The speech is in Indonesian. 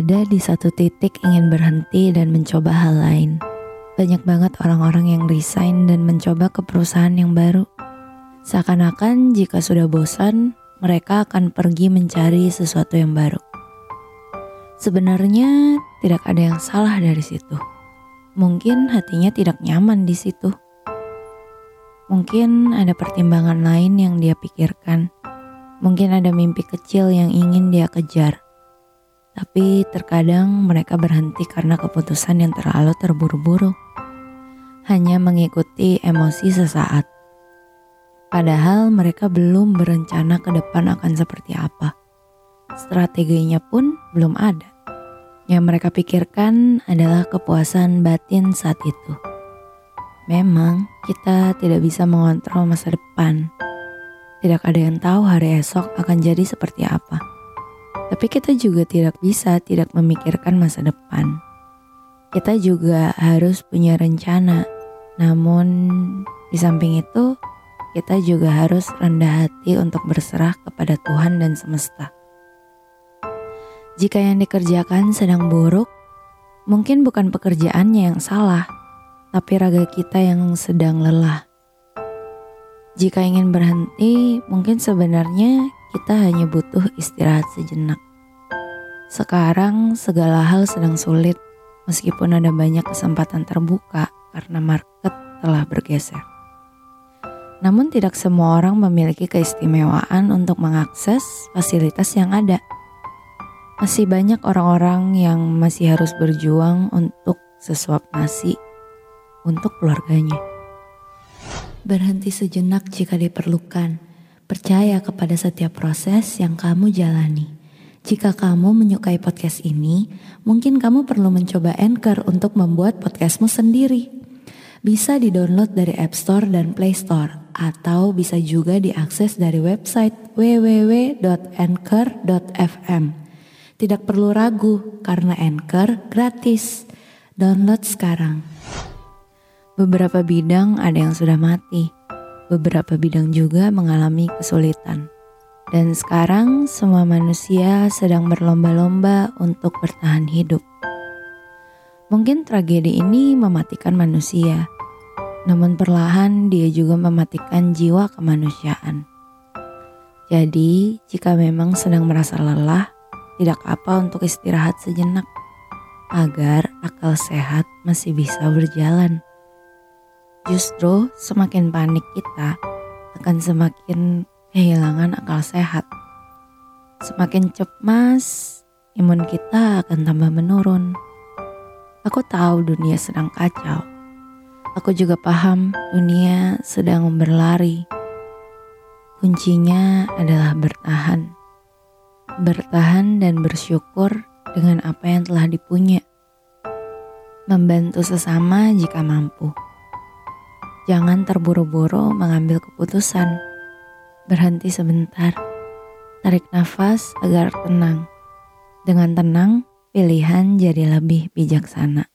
Ada di satu titik ingin berhenti dan mencoba hal lain. Banyak banget orang-orang yang resign dan mencoba ke perusahaan yang baru. Seakan-akan jika sudah bosan, mereka akan pergi mencari sesuatu yang baru. Sebenarnya tidak ada yang salah dari situ. Mungkin hatinya tidak nyaman di situ. Mungkin ada pertimbangan lain yang dia pikirkan. Mungkin ada mimpi kecil yang ingin dia kejar tapi terkadang mereka berhenti karena keputusan yang terlalu terburu-buru. Hanya mengikuti emosi sesaat. Padahal mereka belum berencana ke depan akan seperti apa. Strateginya pun belum ada. Yang mereka pikirkan adalah kepuasan batin saat itu. Memang kita tidak bisa mengontrol masa depan. Tidak ada yang tahu hari esok akan jadi seperti apa. Tapi kita juga tidak bisa tidak memikirkan masa depan. Kita juga harus punya rencana. Namun di samping itu, kita juga harus rendah hati untuk berserah kepada Tuhan dan semesta. Jika yang dikerjakan sedang buruk, mungkin bukan pekerjaannya yang salah, tapi raga kita yang sedang lelah. Jika ingin berhenti, mungkin sebenarnya kita hanya butuh istirahat sejenak. Sekarang segala hal sedang sulit, meskipun ada banyak kesempatan terbuka karena market telah bergeser. Namun tidak semua orang memiliki keistimewaan untuk mengakses fasilitas yang ada. Masih banyak orang-orang yang masih harus berjuang untuk sesuap nasi untuk keluarganya. Berhenti sejenak jika diperlukan Percaya kepada setiap proses yang kamu jalani. Jika kamu menyukai podcast ini, mungkin kamu perlu mencoba Anchor untuk membuat podcastmu sendiri. Bisa di-download dari App Store dan Play Store, atau bisa juga diakses dari website www.anchor.fm. Tidak perlu ragu, karena Anchor gratis. Download sekarang. Beberapa bidang ada yang sudah mati beberapa bidang juga mengalami kesulitan. Dan sekarang semua manusia sedang berlomba-lomba untuk bertahan hidup. Mungkin tragedi ini mematikan manusia, namun perlahan dia juga mematikan jiwa kemanusiaan. Jadi, jika memang sedang merasa lelah, tidak apa untuk istirahat sejenak agar akal sehat masih bisa berjalan. Justru semakin panik kita akan semakin kehilangan akal sehat. Semakin cemas, imun kita akan tambah menurun. Aku tahu dunia sedang kacau. Aku juga paham dunia sedang berlari. Kuncinya adalah bertahan. Bertahan dan bersyukur dengan apa yang telah dipunya. Membantu sesama jika mampu. Jangan terburu-buru mengambil keputusan. Berhenti sebentar. Tarik nafas agar tenang. Dengan tenang, pilihan jadi lebih bijaksana.